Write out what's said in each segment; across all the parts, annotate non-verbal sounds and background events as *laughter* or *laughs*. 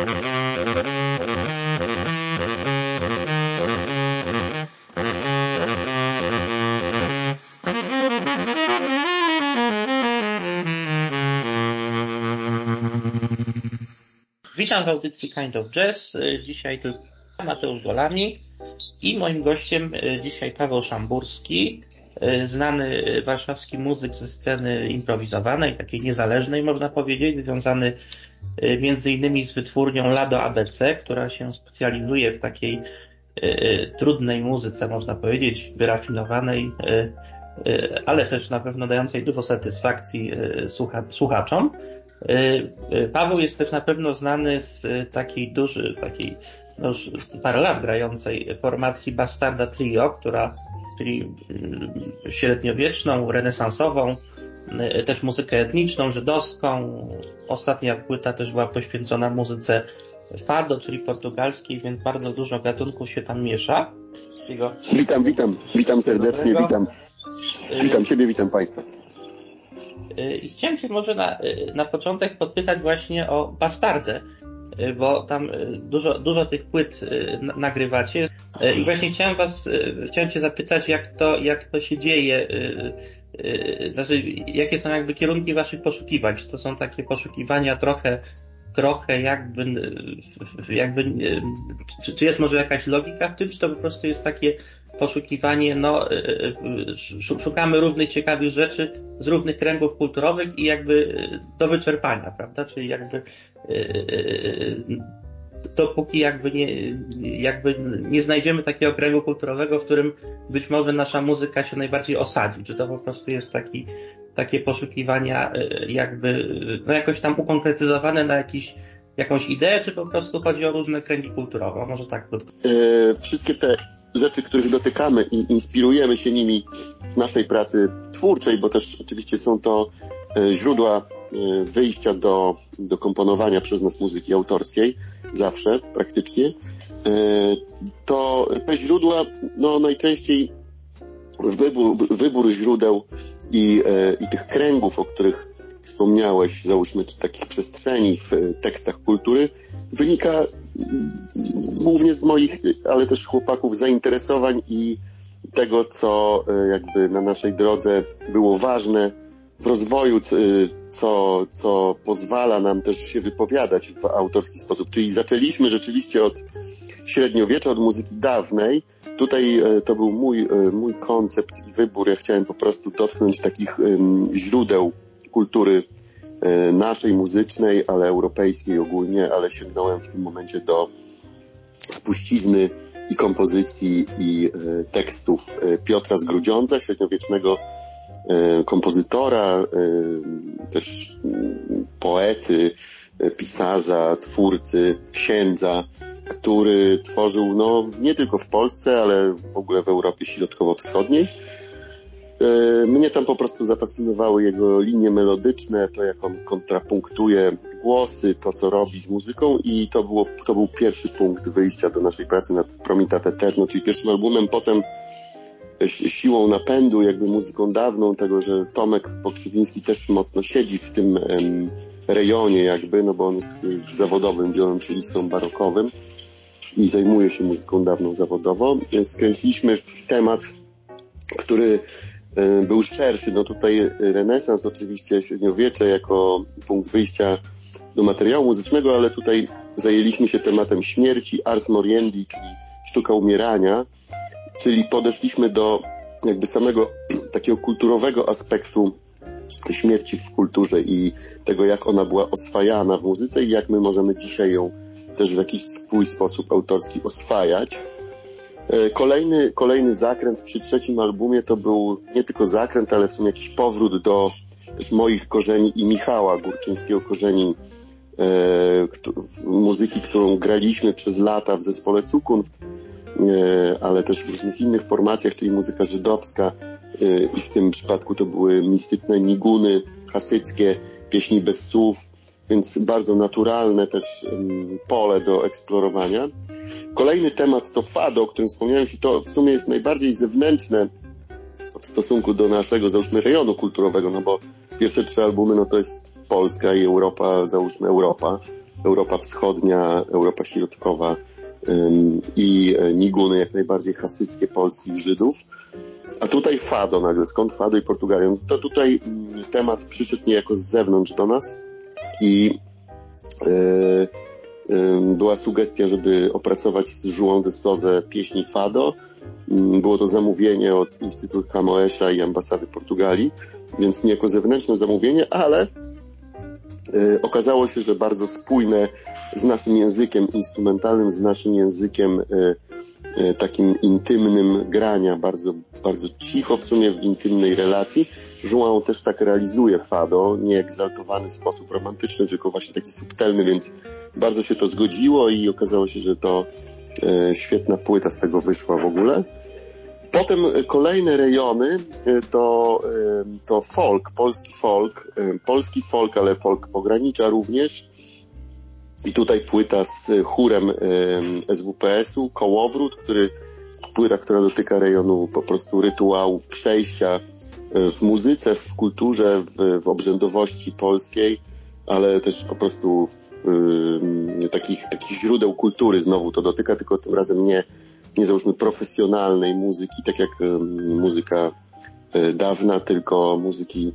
Witam w audycji Kind of Jazz. Dzisiaj tu Mateusz Golami i moim gościem e, dzisiaj Paweł Szamburski, e, znany warszawski muzyk ze sceny improwizowanej, takiej niezależnej można powiedzieć, związany między innymi z wytwórnią Lado ABC, która się specjalizuje w takiej trudnej muzyce, można powiedzieć, wyrafinowanej, ale też na pewno dającej dużo satysfakcji słuchaczom. Paweł jest też na pewno znany z takiej dużej, takiej no już parę lat grającej formacji Bastarda Trio, która czyli średniowieczną, renesansową, też muzykę etniczną, żydowską. Ostatnia płyta też była poświęcona muzyce fado, czyli portugalskiej, więc bardzo dużo gatunków się tam miesza. Witam, witam, witam serdecznie, witam. Witam Ciebie, witam Państwa. I chciałem Cię może na, na początek podpytać właśnie o Bastardę, bo tam dużo, dużo tych płyt nagrywacie. I właśnie chciałem Was, chciałem Cię zapytać, jak to, jak to się dzieje, znaczy, jakie są jakby kierunki Waszych poszukiwań? Czy to są takie poszukiwania trochę, trochę jakby, jakby, czy, czy jest może jakaś logika w tym, czy to po prostu jest takie poszukiwanie, no, e, e, szukamy różnych ciekawych rzeczy z różnych kręgów kulturowych i jakby do wyczerpania, prawda? Czyli jakby dopóki jakby nie, jakby nie znajdziemy takiego kręgu kulturowego, w którym być może nasza muzyka się najbardziej osadzi. Czy to po prostu jest taki, takie poszukiwania jakby, no jakoś tam ukonkretyzowane na jakiś jakąś ideę, czy po prostu chodzi o różne kręgi kulturowe? Może tak. Yy, wszystkie te rzeczy, których dotykamy i inspirujemy się nimi w naszej pracy twórczej, bo też oczywiście są to e, źródła e, wyjścia do, do komponowania przez nas muzyki autorskiej, zawsze praktycznie, to te źródła, no najczęściej wybór, wybór źródeł i, i tych kręgów, o których wspomniałeś, załóżmy, czy takich przestrzeni w tekstach kultury, wynika głównie z moich, ale też chłopaków zainteresowań i tego, co e, jakby na naszej drodze było ważne w rozwoju, co, co pozwala nam też się wypowiadać w autorski sposób. Czyli zaczęliśmy rzeczywiście od średniowiecza, od muzyki dawnej. Tutaj e, to był mój, e, mój koncept i wybór. Ja chciałem po prostu dotknąć takich źródeł kultury e, naszej muzycznej, ale europejskiej ogólnie, ale sięgnąłem w tym momencie do spuścizny i kompozycji i e, tekstów e, Piotra z Grudziądza, średniowiecznego kompozytora, też mm, poety, pisarza, twórcy, księdza, który tworzył no, nie tylko w Polsce, ale w ogóle w Europie Środkowo-Wschodniej mnie tam po prostu zafascynowały jego linie melodyczne, to jak on kontrapunktuje głosy, to co robi z muzyką i to, było, to był pierwszy punkt wyjścia do naszej pracy nad Promitat Eterno, czyli pierwszym albumem, potem siłą napędu, jakby muzyką dawną, tego, że Tomek Pokrzywiński też mocno siedzi w tym em, rejonie jakby, no bo on jest zawodowym wiolonczelistą barokowym i zajmuje się muzyką dawną zawodowo. Skręciliśmy w temat, który E, był szerszy. No tutaj renesans oczywiście średniowiecze jako punkt wyjścia do materiału muzycznego, ale tutaj zajęliśmy się tematem śmierci, ars moriendi, czyli sztuka umierania, czyli podeszliśmy do jakby samego *clears throat* takiego kulturowego aspektu śmierci w kulturze i tego, jak ona była oswajana w muzyce i jak my możemy dzisiaj ją też w jakiś swój sposób autorski oswajać. E, kolejny, kolejny zakręt przy trzecim albumie to był nie tylko zakręt, ale w sumie jakiś powrót do też moich korzeni i Michała Górczyńskiego korzeni e, muzyki, którą graliśmy przez lata w zespole Cukunft, e, ale też w różnych innych formacjach, czyli muzyka żydowska e, i w tym przypadku to były mistyczne niguny hasyckie, pieśni bez słów, więc bardzo naturalne też pole do eksplorowania. Kolejny temat to fado, o którym wspomniałem i to w sumie jest najbardziej zewnętrzne w stosunku do naszego, załóżmy, rejonu kulturowego, no bo pierwsze trzy albumy, no to jest Polska i Europa, załóżmy Europa. Europa Wschodnia, Europa Środkowa i niguny jak najbardziej hasyckie polskich Żydów. A tutaj Fado nagle, skąd Fado i Portugalią? To tutaj mm, temat przyszedł niejako z zewnątrz do nas i yy, yy, była sugestia, żeby opracować z João de Souza pieśni Fado. Yy, było to zamówienie od Instytutu Camoesza i Ambasady Portugalii, więc niejako zewnętrzne zamówienie, ale y, okazało się, że bardzo spójne z naszym językiem instrumentalnym, z naszym językiem takim intymnym grania, bardzo, bardzo cicho w sumie w intymnej relacji. João też tak realizuje fado, nie egzaltowany sposób romantyczny, tylko właśnie taki subtelny, więc bardzo się to zgodziło i okazało się, że to świetna płyta z tego wyszła w ogóle. Potem kolejne rejony to, to folk, polski folk, polski folk, ale folk pogranicza również. I tutaj płyta z chórem SWPS-u, Kołowrót, który, płyta, która dotyka rejonu po prostu rytuałów przejścia w muzyce, w kulturze, w, w obrzędowości polskiej, ale też po prostu w, takich, takich źródeł kultury znowu to dotyka, tylko tym razem nie nie załóżmy profesjonalnej muzyki, tak jak muzyka e, dawna, tylko muzyki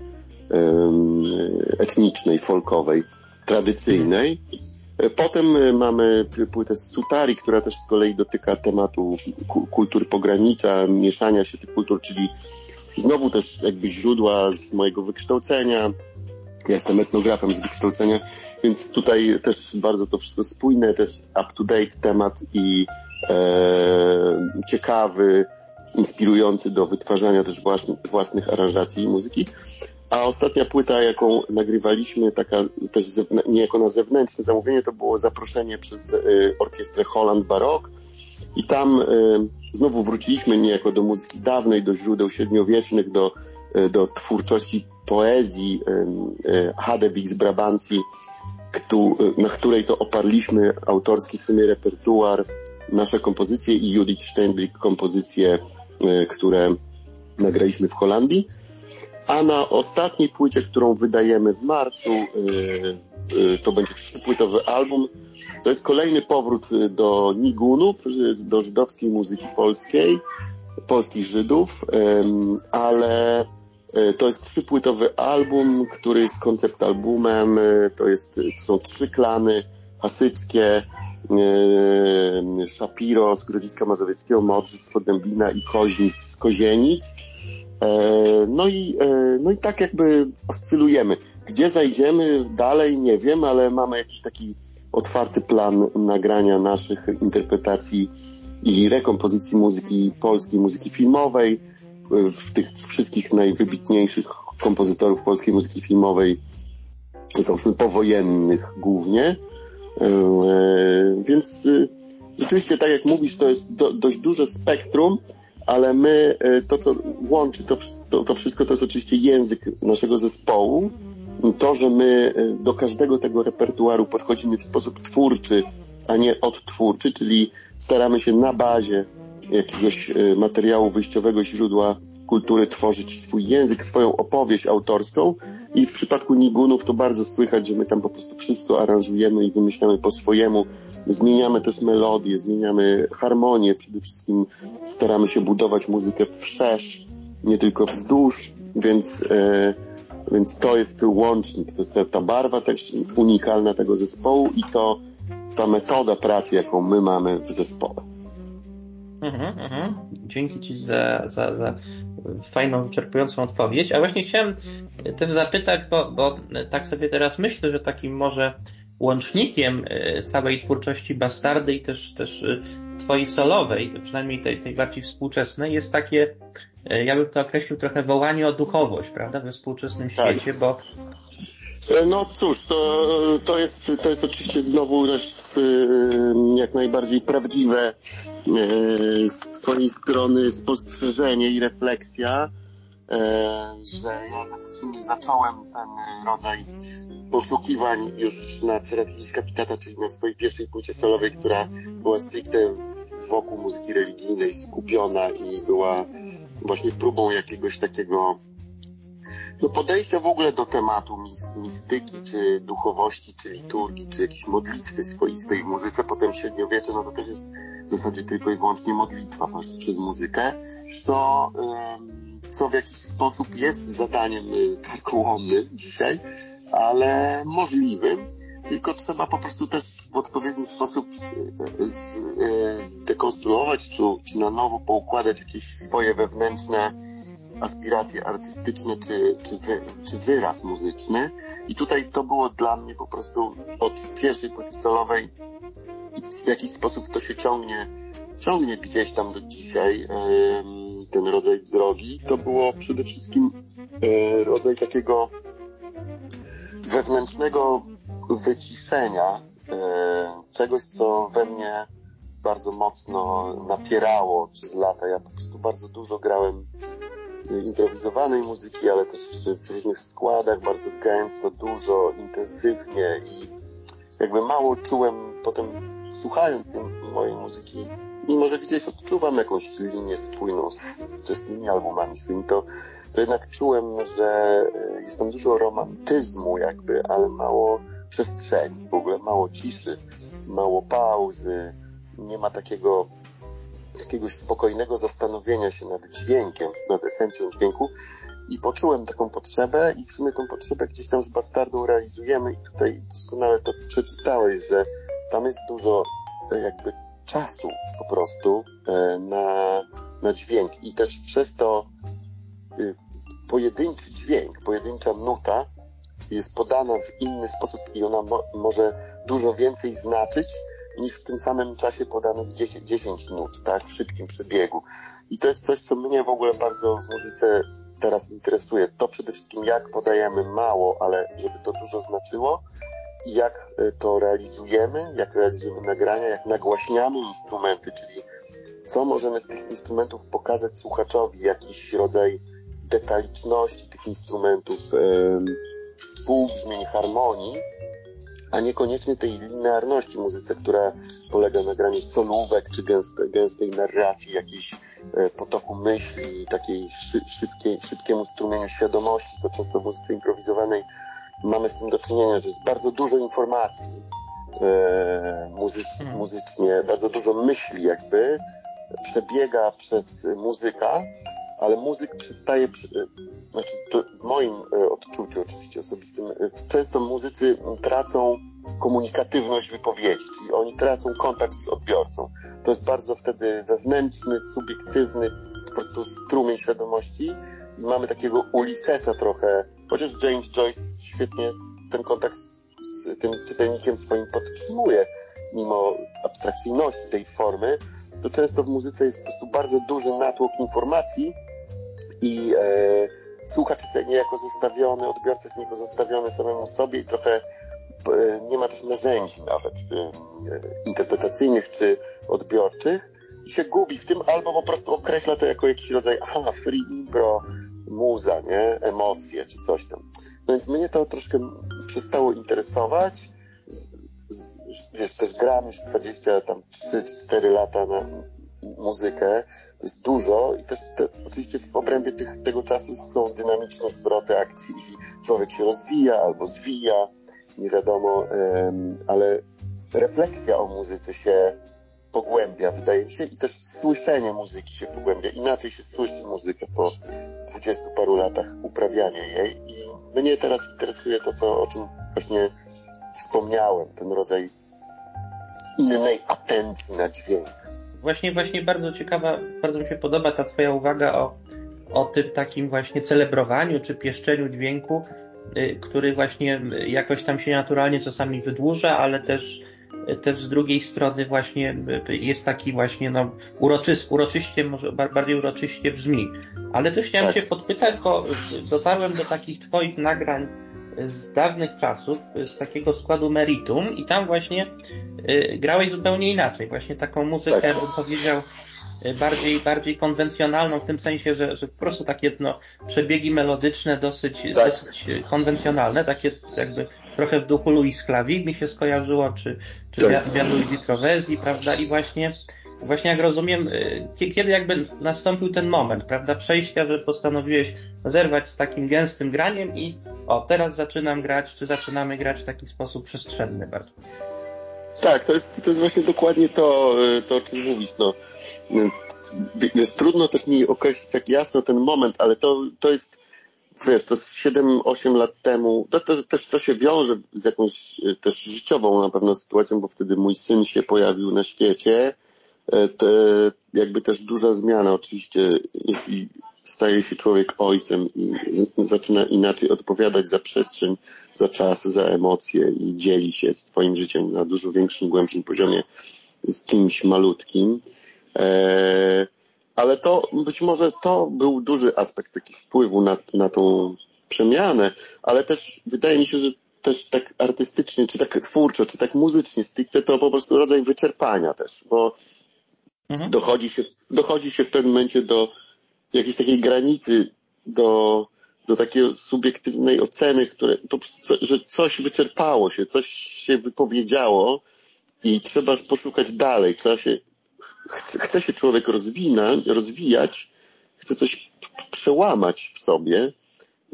etnicznej, folkowej, tradycyjnej. E, potem e, mamy płytę z Sutari, która też z kolei dotyka tematu kultur pogranicza, mieszania się tych kultur, czyli znowu też jakby źródła z mojego wykształcenia. Ja jestem etnografem z wykształcenia, więc tutaj też bardzo to wszystko spójne, też up-to-date temat i e, ciekawy, inspirujący do wytwarzania też własnych, własnych aranżacji muzyki. A ostatnia płyta, jaką nagrywaliśmy, taka też niejako na zewnętrzne zamówienie, to było zaproszenie przez y, orkiestrę Holland Baroque. I tam y, znowu wróciliśmy niejako do muzyki dawnej, do źródeł średniowiecznych, do, y, do twórczości poezji y, Hadewig z Brabancji, na której to oparliśmy autorski w sumie repertuar nasze kompozycje i Judith Steinbrück kompozycje, e, które nagraliśmy w Holandii. A na ostatniej płycie, którą wydajemy w marcu, e, e, to będzie trzypłytowy album. To jest kolejny powrót do Nigunów, do żydowskiej muzyki polskiej, polskich Żydów, ale to jest trzypłytowy album, który jest koncept albumem, to, jest, to są trzy klany hasyckie, Szapiro z Grodziska Mazowieckiego, Modrzyc z Podębina i Koźnic z Kozienic. E, no i, e, no i tak jakby oscylujemy. Gdzie zajdziemy dalej, nie wiem, ale mamy jakiś taki otwarty plan nagrania naszych interpretacji i rekompozycji muzyki polskiej, muzyki filmowej, w tych wszystkich najwybitniejszych kompozytorów polskiej muzyki filmowej, załóżmy powojennych głównie. E, więc rzeczywiście, tak jak mówisz, to jest do, dość duże spektrum, ale my, e, to co łączy to, to, to wszystko, to jest oczywiście język naszego zespołu. To, że my do każdego tego repertuaru podchodzimy w sposób twórczy, a nie odtwórczy, czyli staramy się na bazie jakiegoś materiału wyjściowego źródła kultury tworzyć swój język, swoją opowieść autorską i w przypadku Nigunów to bardzo słychać, że my tam po prostu wszystko aranżujemy i wymyślamy po swojemu. Zmieniamy też melodię, zmieniamy harmonię, przede wszystkim staramy się budować muzykę wszerz, nie tylko wzdłuż, więc, e, więc to jest łącznik, to jest ta, ta barwa też unikalna tego zespołu i to ta metoda pracy, jaką my mamy w zespole. Mhm, mhm. Dzięki Ci za, za, za fajną, wyczerpującą odpowiedź. A właśnie chciałem też zapytać, bo, bo tak sobie teraz myślę, że takim może łącznikiem e, całej twórczości Bastardy i też, też e, twojej solowej, przynajmniej tej, tej bardziej współczesnej, jest takie, e, ja bym to określił trochę wołanie o duchowość, prawda, we współczesnym tak. świecie, bo no cóż, to, to, jest, to jest oczywiście znowu też jak najbardziej prawdziwe e, z Twojej strony spostrzeżenie i refleksja, e, że ja tak w sumie zacząłem ten rodzaj poszukiwań już na Cerapidis Capitata, czyli na swojej pierwszej płycie solowej, która była stricte wokół muzyki religijnej skupiona i była właśnie próbą jakiegoś takiego no podejście w ogóle do tematu mistyki, czy duchowości, czy liturgii, czy jakiejś modlitwy swoistej w muzyce potem średniowiecze, no to też jest w zasadzie tylko i wyłącznie modlitwa przez muzykę, co, co w jakiś sposób jest zadaniem y, karkołomnym dzisiaj, ale możliwym, tylko trzeba po prostu też w odpowiedni sposób y, y, zdekonstruować, czy, czy na nowo poukładać jakieś swoje wewnętrzne aspiracje artystyczne czy, czy, wy, czy wyraz muzyczny. I tutaj to było dla mnie po prostu od pierwszej płyty solowej w jakiś sposób to się ciągnie, ciągnie gdzieś tam do dzisiaj ten rodzaj drogi. To było przede wszystkim e, rodzaj takiego wewnętrznego wyciszenia e, czegoś, co we mnie bardzo mocno napierało przez lata. Ja po prostu bardzo dużo grałem improwizowanej muzyki, ale też w różnych składach, bardzo gęsto, dużo, intensywnie i jakby mało czułem potem słuchając tej mojej muzyki, mimo że gdzieś odczuwam jakąś linię spójną z wczesnymi albumami swoimi, to, to jednak czułem, że e, jest tam dużo romantyzmu jakby, ale mało przestrzeni, w ogóle mało ciszy, mało pauzy, nie ma takiego jakiegoś spokojnego zastanowienia się nad dźwiękiem, nad esencją dźwięku. I poczułem taką potrzebę i w sumie tą potrzebę gdzieś tam z Bastardą realizujemy. I tutaj doskonale to przeczytałeś, że tam jest dużo e, jakby czasu po prostu e, na, na dźwięk. I też przez to y, pojedynczy dźwięk, pojedyncza nuta jest podana w inny sposób i ona mo może dużo więcej znaczyć niż w tym samym czasie podanych 10, 10 nut, tak, w szybkim przebiegu. I to jest coś, co mnie w ogóle bardzo w muzyce teraz interesuje. To przede wszystkim, jak podajemy mało, ale żeby to dużo znaczyło i jak e, to realizujemy, jak realizujemy nagrania, jak nagłaśniamy instrumenty, czyli co możemy z tych instrumentów pokazać słuchaczowi, jakiś rodzaj detaliczności tych instrumentów, współbrzmień, harmonii, a niekoniecznie tej linearności muzyce, która polega na graniu solówek czy gęste, gęstej narracji, jakiejś e, potoku myśli, takiej szy, szybkiej, szybkiemu strumieniu świadomości, co często w muzyce improwizowanej mamy z tym do czynienia, że jest bardzo dużo informacji e, muzyc, hmm. muzycznie, bardzo dużo myśli jakby przebiega przez muzyka, ale muzyk przestaje, przy, znaczy w moim e, odczuciu oczywiście osobistym, e, często muzycy tracą komunikatywność wypowiedzi, czyli oni tracą kontakt z odbiorcą. To jest bardzo wtedy wewnętrzny, subiektywny po prostu strumień świadomości. I mamy takiego Ulyssesa trochę, chociaż James Joyce świetnie ten kontakt z, z tym czytelnikiem swoim podtrzymuje, mimo abstrakcyjności tej formy, to często w muzyce jest po prostu bardzo duży natłok informacji i e, słuchacz jest niejako zostawiony, odbiorca jest niejako zostawiony samemu sobie i trochę nie ma też narzędzi nawet e, interpretacyjnych czy odbiorczych i się gubi w tym albo po prostu określa to jako jakiś rodzaj aha, free impro, muza, nie? Emocje czy coś tam. No więc mnie to troszkę przestało interesować. Z, z, wiesz, też gram już 20, tam 3-4 lata na, muzykę, to jest dużo i też te, oczywiście w obrębie tych, tego czasu są dynamiczne zwroty akcji i człowiek się rozwija albo zwija, nie wiadomo, um, ale refleksja o muzyce się pogłębia, wydaje mi się, i też słyszenie muzyki się pogłębia. Inaczej się słyszy muzykę po dwudziestu paru latach uprawiania jej. I mnie teraz interesuje to, co, o czym właśnie wspomniałem, ten rodzaj innej atencji na dźwięk właśnie, właśnie bardzo ciekawa, bardzo mi się podoba ta Twoja uwaga o, o tym takim właśnie celebrowaniu czy pieszczeniu dźwięku, y, który właśnie jakoś tam się naturalnie czasami wydłuża, ale też też z drugiej strony właśnie jest taki właśnie no uroczyście, może bardziej uroczyście brzmi. Ale też chciałem tak. się podpytać, bo dotarłem do takich Twoich nagrań z dawnych czasów, z takiego składu Meritum i tam właśnie y, grałeś zupełnie inaczej. Właśnie taką muzykę, tak. bym powiedział, y, bardziej, bardziej konwencjonalną, w tym sensie, że, że po prostu takie no, przebiegi melodyczne dosyć, tak. dosyć konwencjonalne, takie jakby trochę w duchu Louis Clavi mi się skojarzyło, czy, czy tak. Luigi Trovesi, prawda? I właśnie właśnie jak rozumiem, y, kiedy jakby nastąpił ten moment, prawda, przejścia, że postanowiłeś zerwać z takim gęstym graniem i o, teraz zaczynam grać, czy zaczynamy grać w taki sposób przestrzenny bardzo. Tak, to jest, to jest właśnie dokładnie to, y, to o czym mówisz. No. Jest trudno też mi określić tak jasno ten moment, ale to, to jest wiesz, to 7-8 lat temu, to, to, też to się wiąże z jakąś też życiową na pewno sytuacją, bo wtedy mój syn się pojawił na świecie. E, te, jakby też duża zmiana oczywiście, jeśli staje się człowiek ojcem i zaczyna inaczej odpowiadać za przestrzeń, za czas, za emocje i dzieli się swoim życiem na dużo większym, głębszym poziomie z kimś malutkim. Eee, ale to być może to był duży aspekt taki wpływu na, na tą przemianę, ale też wydaje mi się, że też tak artystycznie, czy tak twórczo, czy tak muzycznie stricte to po prostu rodzaj wyczerpania też, bo mhm. dochodzi, się, dochodzi się w pewnym momencie do jakiejś takiej granicy, do, do takiej subiektywnej oceny, które, że coś wyczerpało się, coś się wypowiedziało i trzeba poszukać dalej, trzeba się chce, chce się człowiek rozwijać, chce coś przełamać w sobie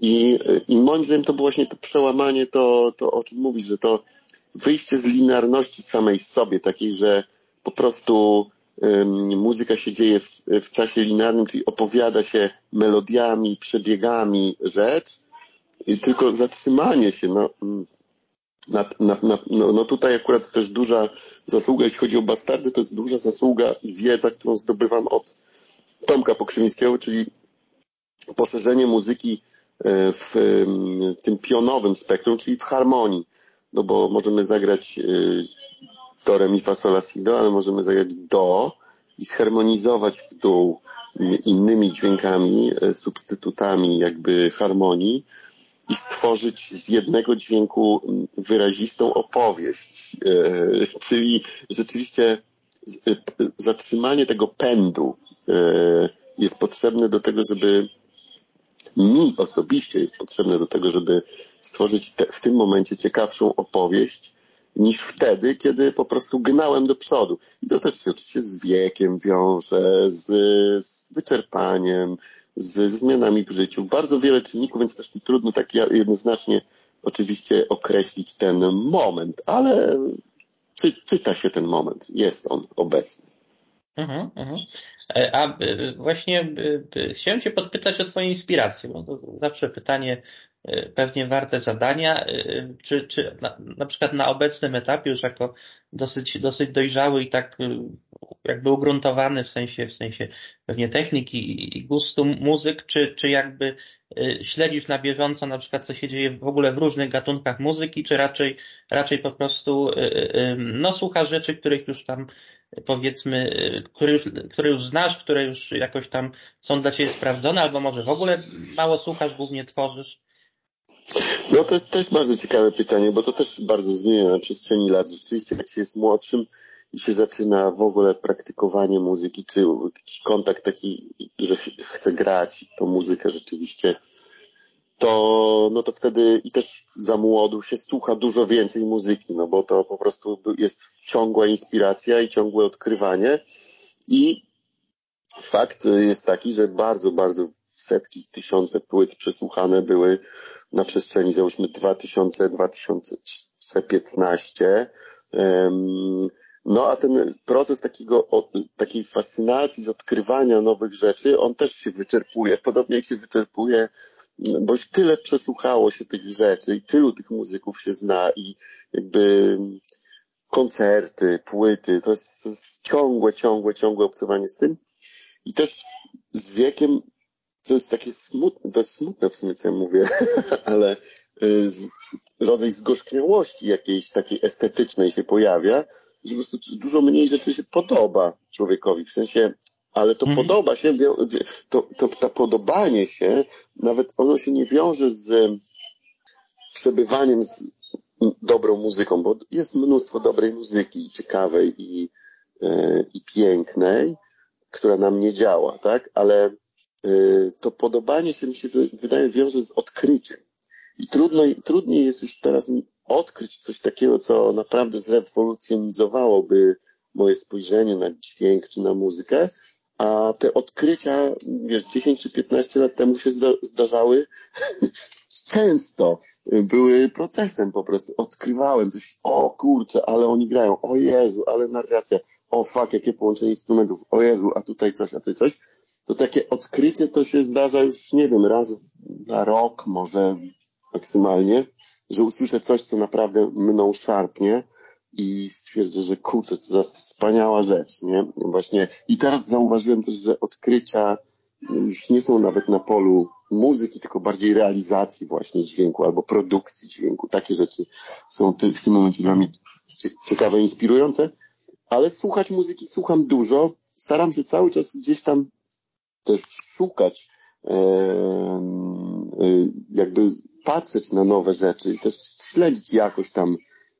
i, i moim zdaniem to było właśnie to przełamanie, to, to o czym mówisz, że to wyjście z linearności samej sobie, takiej, że po prostu muzyka się dzieje w, w czasie linearnym, czyli opowiada się melodiami, przebiegami rzecz i tylko zatrzymanie się, no, na, na, na, no, no tutaj akurat też duża zasługa, jeśli chodzi o bastardy, to jest duża zasługa i wiedza, którą zdobywam od Tomka Pokrzyńskiego, czyli poszerzenie muzyki e, w tym pionowym spektrum, czyli w harmonii. No bo możemy zagrać e, do, re, mi, fa, sol, la, si, do, ale możemy zagrać do i zharmonizować w dół innymi dźwiękami, e, substytutami jakby harmonii i stworzyć z jednego dźwięku wyrazistą opowieść. E, czyli rzeczywiście e, zatrzymanie tego pędu jest potrzebne do tego, żeby mi osobiście jest potrzebne do tego, żeby stworzyć te, w tym momencie ciekawszą opowieść niż wtedy, kiedy po prostu gnałem do przodu. I to też się oczywiście z wiekiem wiąże, z, z wyczerpaniem, z zmianami w życiu. Bardzo wiele czynników, więc też trudno tak jednoznacznie oczywiście określić ten moment, ale czy, czyta się ten moment, jest on obecny. Mhm, mhm. E, a e, właśnie chciałem Cię podpytać o Twoje inspiracje, bo to zawsze pytanie pewnie warte zadania, czy, czy na, na przykład na obecnym etapie już jako dosyć, dosyć dojrzały i tak jakby ugruntowany w sensie, w sensie pewnie techniki i gustu muzyk, czy, czy jakby śledzisz na bieżąco na przykład co się dzieje w ogóle w różnych gatunkach muzyki, czy raczej, raczej po prostu no słuchasz rzeczy, których już tam powiedzmy, które już, które już znasz, które już jakoś tam są dla Ciebie sprawdzone, albo może w ogóle mało słuchasz, głównie tworzysz? No to jest bardzo ciekawe pytanie, bo to też bardzo zmienia na przestrzeni lat. Rzeczywiście jak się jest młodszym i się zaczyna w ogóle praktykowanie muzyki, czy jakiś kontakt taki, że chce grać tą muzykę rzeczywiście, to, no to wtedy i też za młodu się słucha dużo więcej muzyki, no bo to po prostu jest ciągła inspiracja i ciągłe odkrywanie i fakt jest taki, że bardzo, bardzo setki, tysiące płyt przesłuchane były na przestrzeni załóżmy 2000-2015. No a ten proces takiego, takiej fascynacji z odkrywania nowych rzeczy, on też się wyczerpuje. Podobnie jak się wyczerpuje bo już tyle przesłuchało się tych rzeczy i tylu tych muzyków się zna i jakby koncerty, płyty, to jest, to jest ciągłe, ciągłe, ciągłe obcowanie z tym. I też z wiekiem, to jest takie smutne, to jest smutne w sumie, co ja mówię, *laughs* ale y, z, rodzaj zgorzkniałości jakiejś takiej estetycznej się pojawia, że po prostu dużo mniej rzeczy się podoba człowiekowi. W sensie ale to mhm. podoba się, to, to, to podobanie się, nawet ono się nie wiąże z przebywaniem z dobrą muzyką, bo jest mnóstwo dobrej muzyki, ciekawej i, e, i pięknej, która nam nie działa, tak? Ale to podobanie się mi się wydaje wiąże z odkryciem. I trudno, trudniej jest już teraz odkryć coś takiego, co naprawdę zrewolucjonizowałoby moje spojrzenie na dźwięk czy na muzykę, a te odkrycia, wiesz, 10 czy 15 lat temu się zdarzały *laughs* często. Były procesem po prostu. Odkrywałem coś, o kurczę, ale oni grają, o Jezu, ale narracja, o fuck, jakie połączenie instrumentów, o Jezu, a tutaj coś, a tutaj coś. To takie odkrycie to się zdarza już, nie wiem, raz na rok, może maksymalnie, że usłyszę coś, co naprawdę mną szarpnie i stwierdzę, że kurczę, to za wspaniała rzecz, nie? Właśnie. I teraz zauważyłem też, że odkrycia już nie są nawet na polu muzyki, tylko bardziej realizacji właśnie dźwięku albo produkcji dźwięku. Takie rzeczy są w tym momencie dla mnie ciekawe, inspirujące. Ale słuchać muzyki słucham dużo. Staram się cały czas gdzieś tam też szukać, e, jakby patrzeć na nowe rzeczy i też śledzić jakoś tam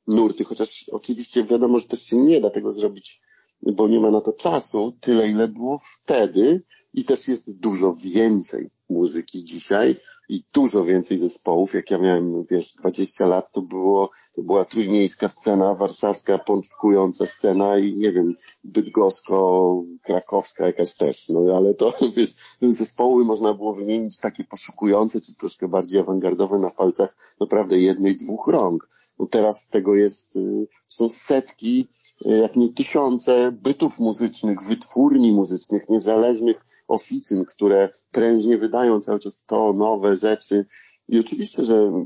nurty, chociaż oczywiście wiadomo, że też się nie da tego zrobić, bo nie ma na to czasu, tyle ile było wtedy i też jest dużo więcej muzyki dzisiaj i dużo więcej zespołów. Jak ja miałem, wiesz, 20 lat, to było, to była trójmiejska scena, warszawska, pączkująca scena i nie wiem, bydgosko, krakowska jakaś też, no ale to, *laughs* wiesz, zespoły można było wymienić takie poszukujące, czy troszkę bardziej awangardowe na palcach naprawdę jednej, dwóch rąk. No teraz tego jest, y, są setki, y, jak nie tysiące bytów muzycznych, wytwórni muzycznych, niezależnych oficyn, które prężnie wydają cały czas to, nowe rzeczy. I oczywiście, że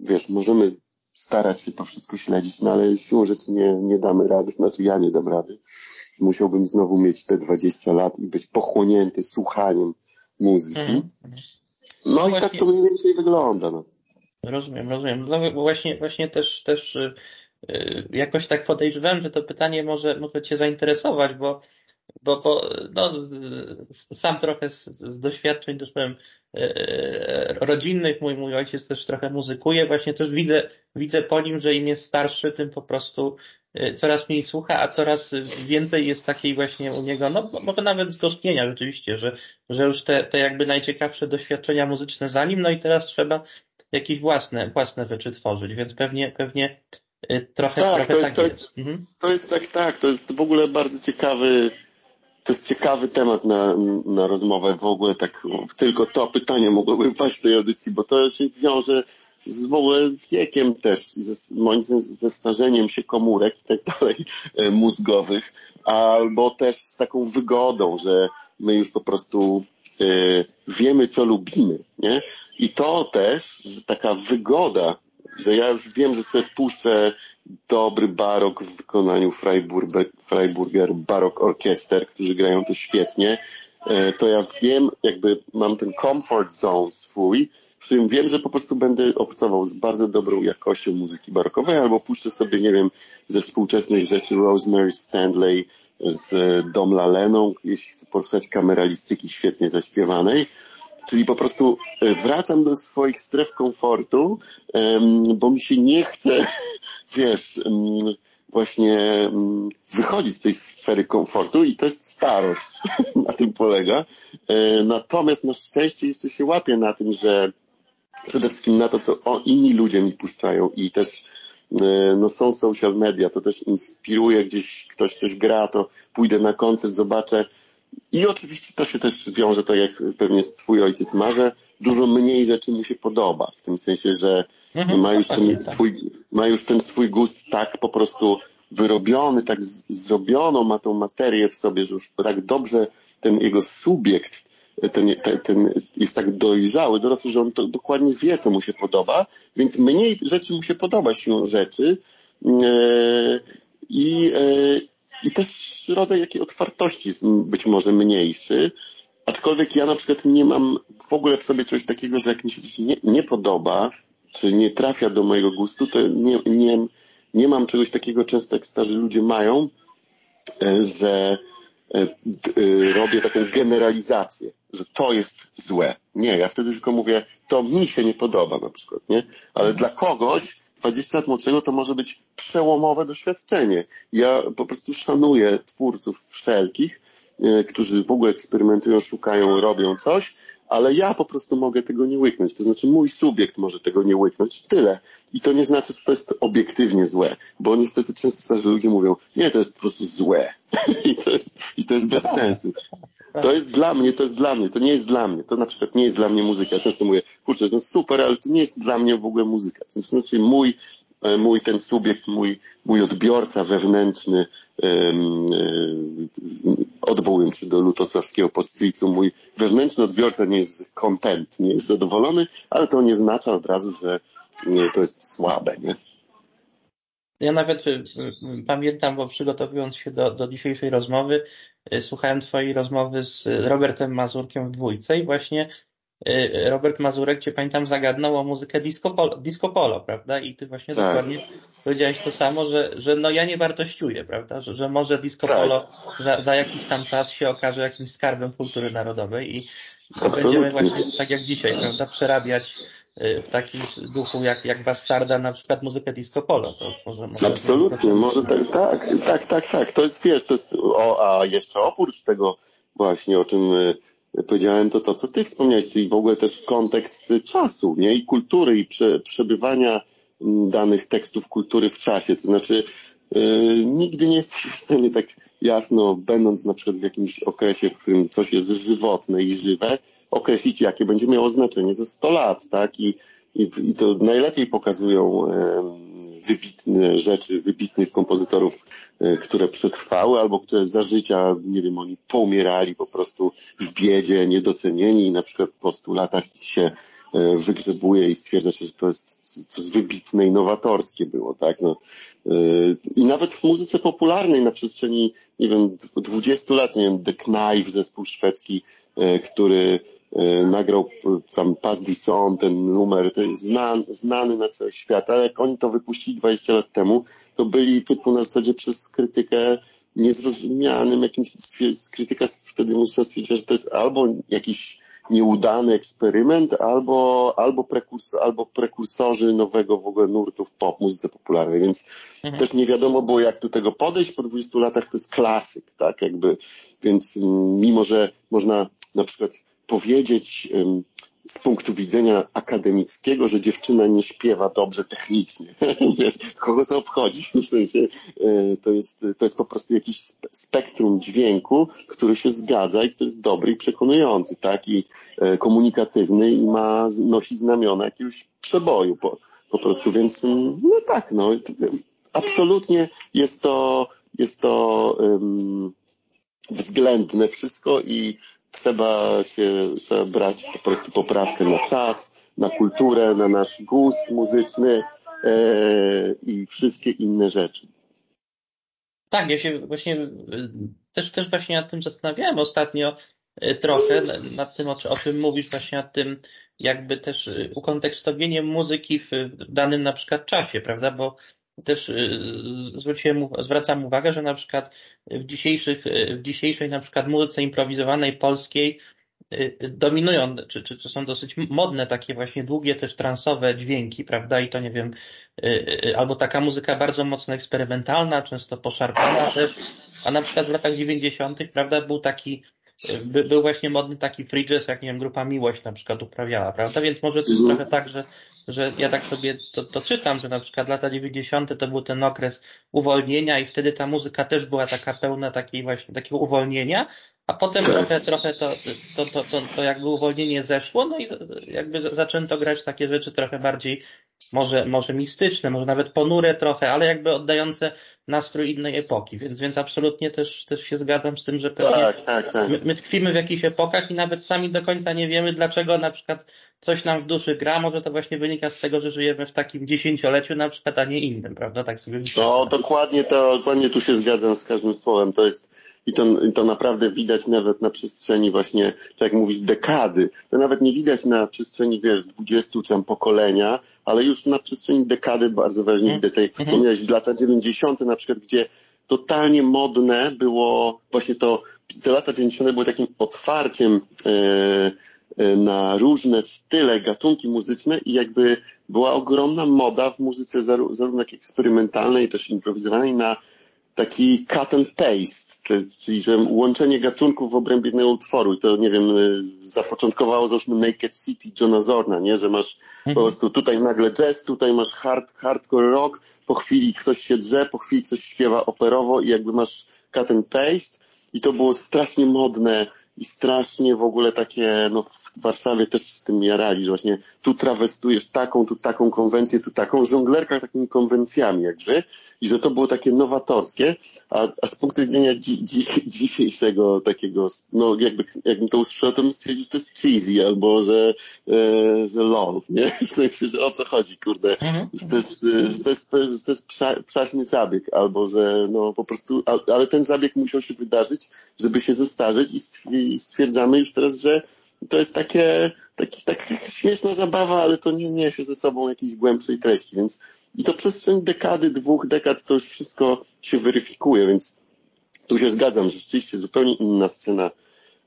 wiesz, możemy starać się to wszystko śledzić, no ale siłą rzeczy nie, nie damy rady, znaczy ja nie dam rady. Musiałbym znowu mieć te 20 lat i być pochłonięty słuchaniem muzyki. Mhm. No, no i właśnie... tak to mniej więcej wygląda. No. Rozumiem, rozumiem. No właśnie, właśnie też, też yy, jakoś tak podejrzewałem, że to pytanie może, może Cię zainteresować, bo bo, bo no, sam trochę z, z doświadczeń, też powiem, e, rodzinnych, mój, mój ojciec też trochę muzykuje, właśnie też widzę, widzę po nim, że im jest starszy, tym po prostu coraz mniej słucha, a coraz więcej jest takiej właśnie u niego, no może nawet zgorzknienia rzeczywiście, że, że już te, te jakby najciekawsze doświadczenia muzyczne za nim, no i teraz trzeba jakieś własne, własne rzeczy tworzyć, więc pewnie, pewnie trochę, tak, trochę to jest, tak to jest. jest mhm. To jest tak, tak, to jest w ogóle bardzo ciekawy to jest ciekawy temat na, na rozmowę w ogóle, tak tylko to pytanie mogłoby paść w tej audycji, bo to się wiąże z w ogóle wiekiem też, ze, moim zdaniem ze starzeniem się komórek i tak dalej e, mózgowych, albo też z taką wygodą, że my już po prostu wiemy, co lubimy, nie? I to też, taka wygoda, że ja już wiem, że sobie puszczę dobry barok w wykonaniu Freiburger, Freiburger Barok Orchester, którzy grają to świetnie, e, to ja wiem, jakby mam ten comfort zone swój, w którym wiem, że po prostu będę obcował z bardzo dobrą jakością muzyki barokowej, albo puszczę sobie, nie wiem, ze współczesnych rzeczy Rosemary Stanley z Dom Laleną, jeśli chcę posłuchać kameralistyki świetnie zaśpiewanej, Czyli po prostu e, wracam do swoich stref komfortu, bo mi się nie chce, *laughs* wiesz, właśnie wychodzić z tej sfery komfortu i to jest starość, *laughs* na tym polega. E, natomiast na szczęście jeszcze się łapię na tym, że przede wszystkim na to, co inni ludzie mi puszczają i też e, no są social media, to też inspiruje, gdzieś ktoś coś gra, to pójdę na koncert, zobaczę, i oczywiście to się też wiąże, tak jak pewnie twój ojciec marze, dużo mniej rzeczy mu się podoba, w tym sensie, że mhm, ma, już ten tak. swój, ma już ten swój gust tak po prostu wyrobiony, tak zrobioną, ma tą materię w sobie, że już tak dobrze ten jego subiekt ten, ten, ten jest tak dojrzały, dorosły, że on to dokładnie wie, co mu się podoba, więc mniej rzeczy mu się podoba siłą rzeczy. Yy, i, yy, i też rodzaj jakiej otwartości jest być może mniejszy, aczkolwiek ja na przykład nie mam w ogóle w sobie czegoś takiego, że jak mi się coś nie, nie podoba, czy nie trafia do mojego gustu, to nie, nie, nie mam czegoś takiego często jak starzy ludzie mają, e, że e, e, robię taką generalizację, że to jest złe. Nie, ja wtedy tylko mówię, to mi się nie podoba na przykład, nie? Ale dla kogoś 20 lat młodszego to może być przełomowe doświadczenie. Ja po prostu szanuję twórców wszelkich, e, którzy w ogóle eksperymentują, szukają, robią coś, ale ja po prostu mogę tego nie łyknąć. To znaczy mój subiekt może tego nie łyknąć. Tyle. I to nie znaczy, że to jest obiektywnie złe, bo niestety często starzy ludzie mówią, nie, to jest po prostu złe. *laughs* I to jest, i to jest bez sensu. To jest dla mnie, to jest dla mnie, to nie jest dla mnie. To na przykład nie jest dla mnie muzyka. Ja często mówię, kurczę, no super, ale to nie jest dla mnie w ogóle muzyka. To znaczy mój, mój ten subiekt, mój, mój odbiorca wewnętrzny, um, odwołując się do lutosławskiego postscriptum, mój wewnętrzny odbiorca nie jest content, nie jest zadowolony, ale to nie oznacza od razu, że nie, to jest słabe, nie? Ja nawet pamiętam, bo przygotowując się do, do dzisiejszej rozmowy, słuchałem Twojej rozmowy z Robertem Mazurkiem w dwójce i właśnie Robert Mazurek Cię pamiętam zagadnął o muzykę disco polo, disco polo prawda? I Ty właśnie tak. dokładnie powiedziałeś to samo, że, że no ja nie wartościuję, prawda? Że, że może disco tak. polo za, za jakiś tam czas się okaże jakimś skarbem kultury narodowej i, będziemy właśnie tak jak dzisiaj, prawda? Przerabiać Y, w takim duchu jak, jak Bastarda na przykład muzykę disco polo. To może, może Absolutnie, może tak, tak, tak, tak, tak. To jest, wiesz, to jest, o, a jeszcze oprócz tego właśnie, o czym y, powiedziałem, to to, co ty wspomniałeś, czyli w ogóle też kontekst czasu, nie? I kultury, i prze, przebywania mm, danych tekstów kultury w czasie. To znaczy, yy, nigdy nie jesteś w stanie tak jasno, będąc na przykład w jakimś okresie, w którym coś jest żywotne i żywe, określić, jakie będzie miało znaczenie za 100 lat, tak? I, i, i to najlepiej pokazują wybitne rzeczy, wybitnych kompozytorów, e, które przetrwały albo które za życia, nie wiem, oni poumierali po prostu w biedzie, niedocenieni i na przykład po 100 latach się e, wygrzebuje i stwierdza się, że to jest coś wybitne i nowatorskie było, tak? No, e, I nawet w muzyce popularnej na przestrzeni, nie wiem, 20 lat, nie wiem, The Knife, zespół szwedzki, który nagrał tam Pas Son, ten numer, to jest znany, znany na cały świat, ale jak oni to wypuścili 20 lat temu, to byli typu na zasadzie przez krytykę niezrozumianym jakimś, krytyka wtedy mocno stwierdziła, że to jest albo jakiś nieudany eksperyment, albo, albo, prekurs, albo prekursorzy nowego w ogóle nurtu w pop, muzyce popularnej, więc mhm. też nie wiadomo było jak do tego podejść, po 20 latach to jest klasyk, tak, jakby, więc mm, mimo, że można na przykład powiedzieć z punktu widzenia akademickiego, że dziewczyna nie śpiewa dobrze technicznie. *laughs* Wiesz, kogo to obchodzi? W sensie e, to jest, to jest po prostu jakiś spektrum dźwięku, który się zgadza i który jest dobry i przekonujący, tak? I e, komunikatywny i ma, nosi znamiona jakiegoś przeboju po, po prostu, więc no tak, no absolutnie jest to, jest to um, względne wszystko i trzeba się trzeba brać po prostu poprawkę na czas, na kulturę, na nasz gust muzyczny e, i wszystkie inne rzeczy. Tak, ja się właśnie e, też, też właśnie nad tym zastanawiałem ostatnio e, trochę, nad tym, o, o czym mówisz, właśnie nad tym jakby też e, ukontekstowieniem muzyki w danym na przykład czasie, prawda, bo też y, zwróciłem, zwracam uwagę, że na przykład w, dzisiejszych, w dzisiejszej na przykład muzyce improwizowanej polskiej y, dominują, czy, czy, czy są dosyć modne takie właśnie długie też transowe dźwięki, prawda? I to nie wiem, y, albo taka muzyka bardzo mocno eksperymentalna, często poszarpana też, a na przykład w latach 90., prawda, był taki by, był właśnie modny taki free jazz, jak nie wiem, grupa Miłość na przykład uprawiała, prawda? Więc może to jest mhm. trochę tak, że, że ja tak sobie to, to czytam, że na przykład lata 90. to był ten okres uwolnienia i wtedy ta muzyka też była taka pełna takiej właśnie, takiego uwolnienia, a potem tak. trochę, trochę to, to, to, to, to jakby uwolnienie zeszło, no i jakby zaczęto grać takie rzeczy trochę bardziej może, może mistyczne, może nawet ponure trochę, ale jakby oddające nastrój innej epoki, więc, więc absolutnie też, też się zgadzam z tym, że pewnie tak, tak, tak. My, my tkwimy w jakichś epokach i nawet sami do końca nie wiemy, dlaczego na przykład coś nam w duszy gra, może to właśnie wynika z tego, że żyjemy w takim dziesięcioleciu na przykład, a nie innym, prawda? Tak sobie No, dokładnie to, dokładnie tu się zgadzam z każdym słowem. To jest, i to, to naprawdę widać nawet na przestrzeni właśnie, tak jak mówisz, dekady. To nawet nie widać na przestrzeni, wiesz, 20 czy tam pokolenia, ale już na przestrzeni dekady bardzo wyraźnie widać, tak jak mhm. wspomniałeś, lata 90. na przykład, gdzie totalnie modne było właśnie to, te lata 90. były takim otwarciem e, na różne style, gatunki muzyczne i jakby była ogromna moda w muzyce zarówno jak eksperymentalnej, też improwizowanej na taki cut and paste, czyli że łączenie gatunków w obrębie jednego utworu i to, nie wiem, y, zapoczątkowało załóżmy Naked City Johna Zorna, nie, że masz mhm. po prostu tutaj nagle jazz, tutaj masz hard, hardcore rock, po chwili ktoś się drze, po chwili ktoś śpiewa operowo i jakby masz cut and paste. I to było strasznie modne i strasznie w ogóle takie, no w Warszawie też z tym jarali, że właśnie tu trawestujesz taką, tu taką konwencję, tu taką, żonglerka takimi konwencjami jakby i że to było takie nowatorskie, a, a z punktu widzenia dzi, dzi, *laughs* dzisiejszego takiego, no jakby, jakbym to usłyszał, to bym stwierdził, że to jest cheesy albo że, e, że lol, nie? *laughs* W sensie, że o co chodzi, kurde, mhm. że to jest, że to jest, że to jest psa, psaśny zabieg albo że no po prostu, ale ten zabieg musiał się wydarzyć, żeby się zestarzeć i stwierdzamy już teraz, że to jest takie, taki, taka śmieszna zabawa, ale to nie niesie ze sobą jakiejś głębszej treści, więc i to przez dekady, dwóch dekad to już wszystko się weryfikuje, więc tu się zgadzam, że rzeczywiście zupełnie inna scena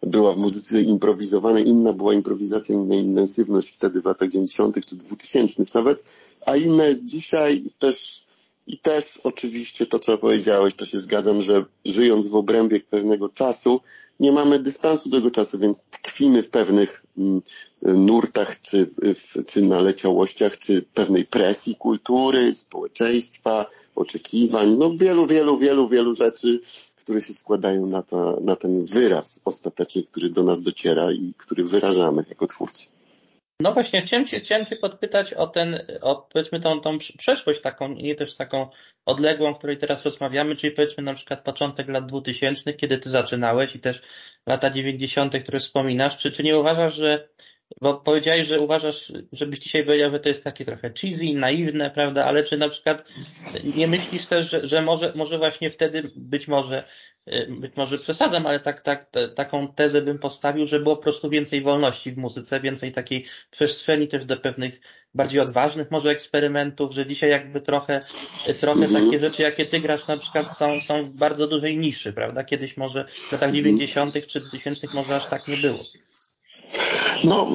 była w muzyce improwizowanej, inna była improwizacja, inna intensywność wtedy w latach 90. czy 2000 nawet, a inna jest dzisiaj też i też oczywiście to, co powiedziałeś, to się zgadzam, że żyjąc w obrębie pewnego czasu, nie mamy dystansu do tego czasu, więc tkwimy w pewnych mm, nurtach, czy, w, czy naleciałościach, czy pewnej presji kultury, społeczeństwa, oczekiwań, no wielu, wielu, wielu, wielu rzeczy, które się składają na, na ten wyraz ostateczny, który do nas dociera i który wyrażamy jako twórcy. No właśnie, chciałem cię, chciałem cię podpytać o ten, o powiedzmy tą, tą przeszłość taką, nie też taką odległą, o której teraz rozmawiamy, czyli powiedzmy na przykład początek lat 2000, kiedy ty zaczynałeś i też lata 90., które wspominasz. Czy, czy nie uważasz, że bo powiedziałeś, że uważasz, żebyś dzisiaj powiedział, że to jest takie trochę cheesy, naiwne, prawda, ale czy na przykład nie myślisz też, że, że może, może właśnie wtedy być może, y, być może przesadzam, ale tak, tak, taką tezę bym postawił, że było po prostu więcej wolności w muzyce, więcej takiej przestrzeni też do pewnych bardziej odważnych może eksperymentów, że dzisiaj jakby trochę, trochę takie rzeczy, jakie ty grasz na przykład są, są w bardzo dużej niszy, prawda? Kiedyś może w latach 90. czy 2000 może aż tak nie było. No,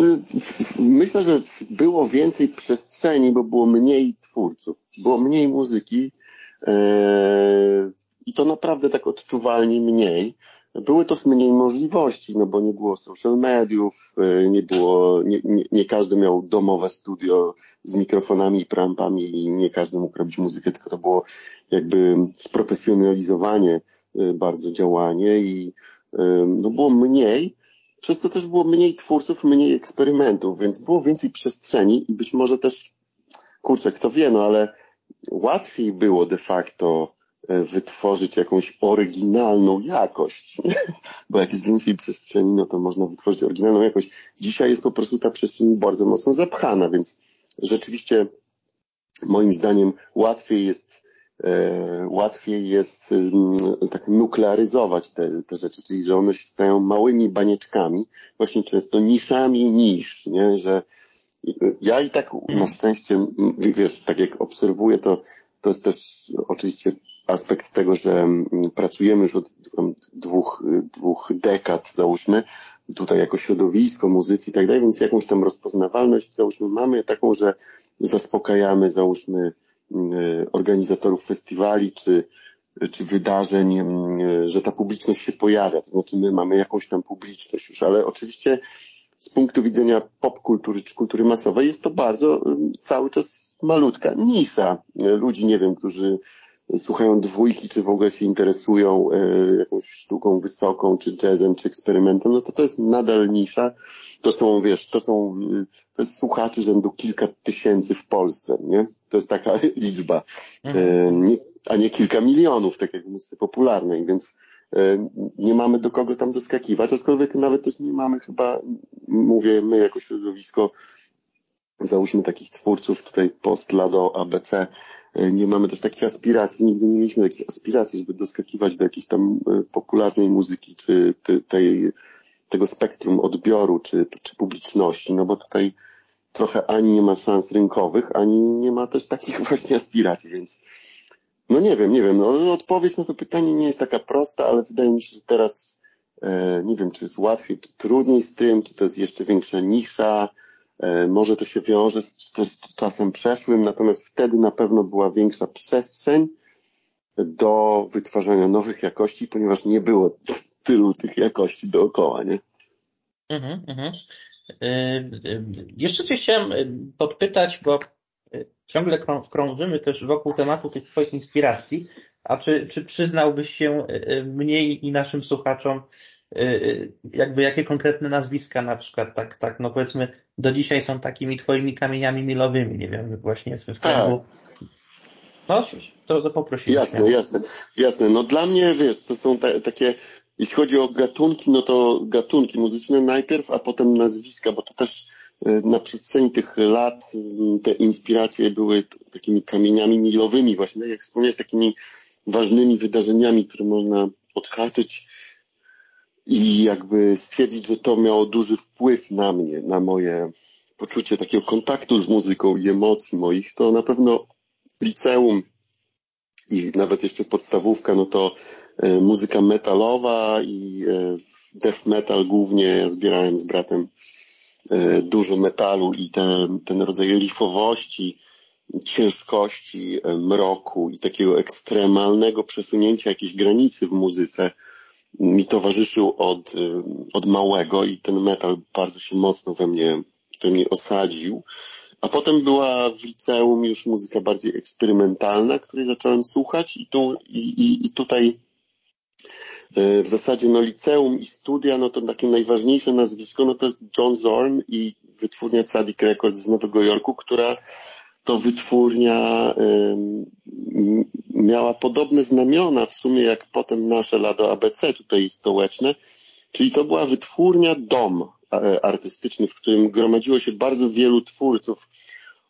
myślę, że było więcej przestrzeni, bo było mniej twórców, było mniej muzyki e, i to naprawdę tak odczuwalnie mniej. Były też mniej możliwości, no bo nie było social mediów, e, nie było, nie, nie, nie każdy miał domowe studio z mikrofonami i prampami i nie każdy mógł robić muzykę, tylko to było jakby sprofesjonalizowanie e, bardzo działanie i no było mniej, przez to też było mniej twórców, mniej eksperymentów, więc było więcej przestrzeni i być może też, kurczę, kto wie, no ale łatwiej było de facto e, wytworzyć jakąś oryginalną jakość, *laughs* bo jak jest więcej przestrzeni, no to można wytworzyć oryginalną jakość. Dzisiaj jest po prostu ta przestrzeń bardzo mocno zapchana, więc rzeczywiście moim zdaniem łatwiej jest łatwiej jest tak nuklearyzować te, te rzeczy, czyli że one się stają małymi banieczkami, właśnie często niszami nisz, nie? że ja i tak na szczęście, wiesz, tak jak obserwuję, to, to jest też oczywiście aspekt tego, że pracujemy już od dwóch, dwóch dekad, załóżmy, tutaj jako środowisko, muzycy i tak dalej, więc jakąś tam rozpoznawalność, załóżmy, mamy taką, że zaspokajamy, załóżmy, E, organizatorów festiwali czy, czy wydarzeń, że ta publiczność się pojawia. To znaczy my mamy jakąś tam publiczność już, ale oczywiście z punktu widzenia popkultury czy kultury masowej jest to bardzo cały czas malutka nisa ludzi, nie wiem, którzy słuchają dwójki, czy w ogóle się interesują jakąś sztuką wysoką, czy jazzem, czy eksperymentem, no to to jest nadal nisza. To są, wiesz, to są, to jest rzędu kilka tysięcy w Polsce, nie? To jest taka *laughs* liczba, e, mhm. a nie kilka milionów, tak jak w muzyce popularnej, więc e, nie mamy do kogo tam doskakiwać, aczkolwiek nawet też nie mamy chyba, mówię my jako środowisko, załóżmy takich twórców tutaj post Lado ABC, E, nie mamy też takich aspiracji, nigdy nie mieliśmy takich aspiracji, żeby doskakiwać do jakiejś tam popularnej muzyki, czy tej, tego spektrum odbioru, czy, czy publiczności, no bo tutaj trochę ani nie ma szans rynkowych, ani nie ma też takich *laughs* właśnie aspiracji, więc no nie wiem, nie wiem, no odpowiedź na to pytanie nie jest taka prosta, ale wydaje mi się, że teraz e, nie wiem, czy jest łatwiej, czy trudniej z tym, czy to jest jeszcze większa nisza, E, może to się wiąże z, z czasem przeszłym, natomiast wtedy na pewno była większa przestrzeń do wytwarzania nowych jakości, ponieważ nie było *laughs* tylu tych jakości dookoła, nie? Mhm, mhm. Y, y, jeszcze Cię chciałem y, podpytać, bo ciągle krążymy też wokół tematu tych Twoich inspiracji, a czy, czy przyznałbyś się mniej i naszym słuchaczom, jakby jakie konkretne nazwiska na przykład, tak, tak, no powiedzmy, do dzisiaj są takimi Twoimi kamieniami milowymi, nie wiem, właśnie w, w kręgu. Tak. No, to, to poprosiłem. Jasne, jasne, jasne. No dla mnie, wiesz, to są takie jeśli chodzi o gatunki, no to gatunki muzyczne najpierw, a potem nazwiska, bo to też e, na przestrzeni tych lat mm, te inspiracje były takimi kamieniami milowymi właśnie, tak jak wspomniałeś, takimi ważnymi wydarzeniami, które można odhaczyć i jakby stwierdzić, że to miało duży wpływ na mnie, na moje poczucie takiego kontaktu z muzyką i emocji moich, to na pewno liceum i nawet jeszcze podstawówka, no to muzyka metalowa i e, death metal głównie. Ja zbierałem z bratem e, dużo metalu i ten, ten rodzaj riffowości, ciężkości, mroku i takiego ekstremalnego przesunięcia jakiejś granicy w muzyce mi towarzyszył od, od małego i ten metal bardzo się mocno we mnie, we mnie osadził. A potem była w liceum już muzyka bardziej eksperymentalna, której zacząłem słuchać i, tu, i, i, i tutaj E, w zasadzie no liceum i studia, no to takie najważniejsze nazwisko, no to jest John Zorn i wytwórnia Sadik Records z Nowego Jorku, która to wytwórnia miała podobne znamiona w sumie jak potem nasze Lado ABC tutaj stołeczne, czyli to była wytwórnia dom e, artystyczny, w którym gromadziło się bardzo wielu twórców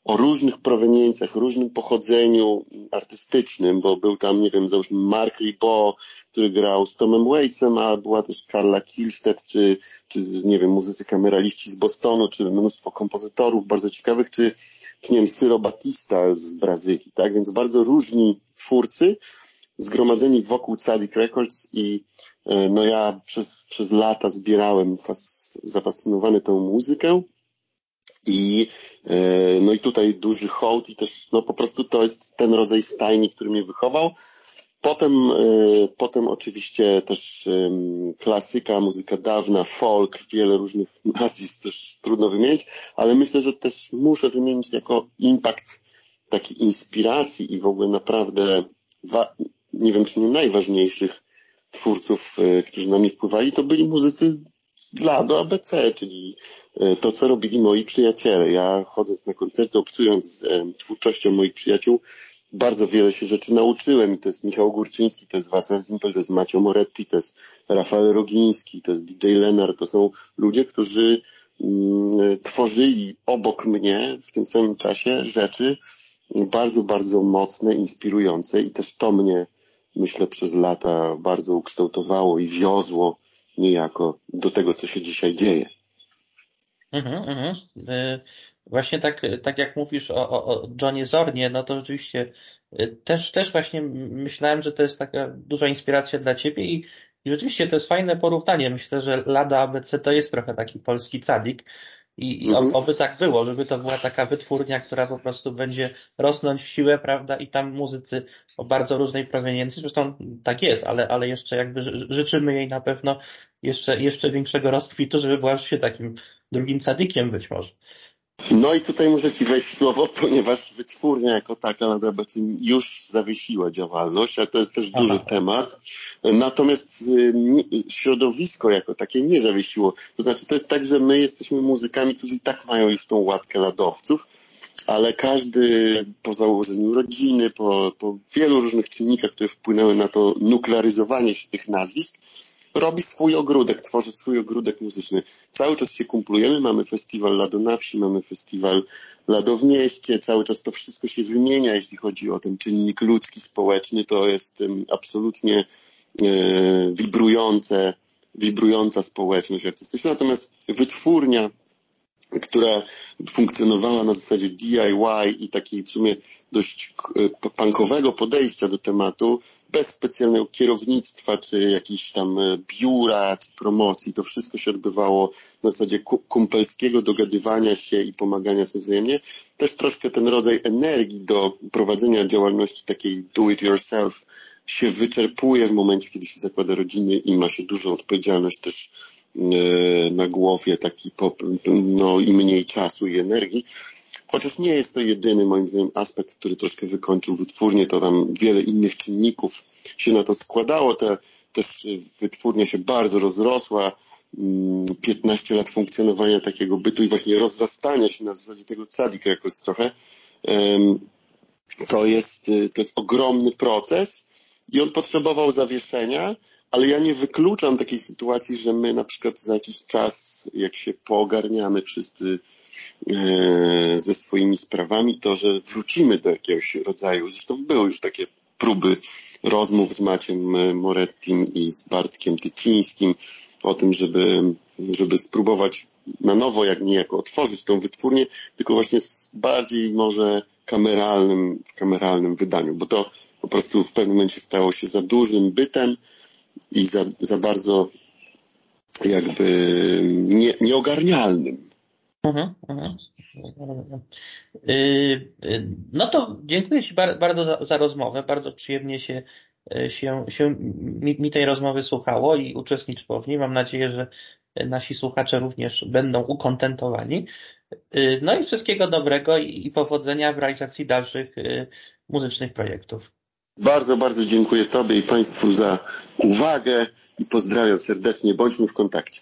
o różnych proweniencjach, różnym pochodzeniu artystycznym, bo był tam, nie wiem, załóżmy Mark Ribot, który grał z Tomem Waitsem, a była też Carla Kilstead, czy, czy nie wiem, muzycy kameraliści z Bostonu, czy mnóstwo kompozytorów bardzo ciekawych, czy, czy nie wiem, Syro Batista z Brazylii, tak? Więc bardzo różni twórcy zgromadzeni wokół Sadik Records i e, no ja przez, przez lata zbierałem fas, zafascynowany tą muzykę, i, e, no i tutaj duży hołd i też, no po prostu to jest ten rodzaj stajni, który mnie wychował. Potem, e, potem oczywiście też klasyka, muzyka dawna, folk, wiele różnych nazwisk też trudno wymienić, ale myślę, że też muszę wymienić jako impact takiej inspiracji i w ogóle naprawdę, nie wiem czy nie najważniejszych twórców, e, którzy na mnie wpływali, to byli muzycy dla do ABC, czyli e, to, co robili moi przyjaciele. Ja chodząc na koncerty, obcując z twórczością moich przyjaciół, bardzo wiele się rzeczy nauczyłem to jest Michał Górczyński, to jest Wacław Zimpel, to jest Macio Moretti, to jest Rafael Rogiński, to jest DJ Lenar, to są ludzie, którzy mm, tworzyli obok mnie w tym samym czasie rzeczy bardzo, bardzo mocne, inspirujące i też to mnie, myślę, przez lata bardzo ukształtowało i wiozło niejako do tego, co się dzisiaj dzieje. Mhm, mhm. Y, właśnie tak, tak jak mówisz o, o, Johnie Zornie, no to rzeczywiście y, też, też właśnie myślałem, że to jest taka duża inspiracja dla Ciebie i, i rzeczywiście to jest fajne porównanie. Myślę, że Lada ABC to jest trochę taki polski cadik, i, i mhm. oby tak było, żeby to była taka wytwórnia, która po prostu będzie rosnąć w siłę, prawda, i tam muzycy o bardzo różnej proweniencji, zresztą tak jest, ale, ale jeszcze jakby życzymy jej na pewno jeszcze, jeszcze większego rozkwitu, żeby była się takim drugim cadykiem być może. No i tutaj muszę Ci wejść w słowo, *laughs* ponieważ wytwórnia jako taka na DBC już zawiesiła działalność, a to jest też duży Aha. temat. Natomiast y, środowisko jako takie nie zawiesiło. To znaczy to jest tak, że my jesteśmy muzykami, którzy i tak mają już tą łatkę ladowców, ale każdy po założeniu rodziny, po, po wielu różnych czynnikach, które wpłynęły na to nuklearyzowanie się tych nazwisk, robi swój ogródek, tworzy swój ogródek muzyczny. Cały czas się kumplujemy, mamy festiwal Lado na wsi, mamy festiwal Lado w mieście, cały czas to wszystko się wymienia, jeśli chodzi o ten czynnik ludzki, społeczny, to jest um, absolutnie e, wibrujące, wibrująca społeczność artystyczna, natomiast wytwórnia która funkcjonowała na zasadzie DIY i takiej w sumie dość e, punkowego podejścia do tematu, bez specjalnego kierownictwa, czy jakichś tam e, biura, czy promocji. To wszystko się odbywało na zasadzie kumpelskiego dogadywania się i pomagania sobie wzajemnie. Też troszkę ten rodzaj energii do prowadzenia działalności takiej do it yourself się wyczerpuje w momencie, kiedy się zakłada rodziny i ma się dużą odpowiedzialność też na głowie, taki no i mniej czasu i energii. Chociaż nie jest to jedyny, moim zdaniem, aspekt, który troszkę wykończył wytwórnię, to tam wiele innych czynników się na to składało. Te, też wytwórnia się bardzo rozrosła, 15 mm, lat funkcjonowania takiego bytu i właśnie rozrastania się na zasadzie tego cadik jakoś trochę, to jest, to jest ogromny proces i on potrzebował zawieszenia, ale ja nie wykluczam takiej sytuacji, że my na przykład za jakiś czas, jak się poogarniamy wszyscy e, ze swoimi sprawami, to że wrócimy do jakiegoś rodzaju, zresztą były już takie próby rozmów z Maciem Morettim i z Bartkiem Tycińskim o tym, żeby, żeby spróbować na nowo, jak niejako otworzyć tą wytwórnię, tylko właśnie z bardziej może kameralnym, kameralnym wydaniu, bo to po prostu w pewnym momencie stało się za dużym bytem i za, za bardzo jakby nie, nieogarnialnym. Mhm, mhm. Y, y, no to dziękuję Ci bardzo za, za rozmowę. Bardzo przyjemnie się, y, się, się mi, mi, tej rozmowy słuchało i uczestniczyło w niej. Mam nadzieję, że nasi słuchacze również będą ukontentowani. No i wszystkiego dobrego i powodzenia w realizacji dalszych muzycznych projektów. Bardzo, bardzo dziękuję Tobie i Państwu za uwagę i pozdrawiam serdecznie. Bądźmy w kontakcie.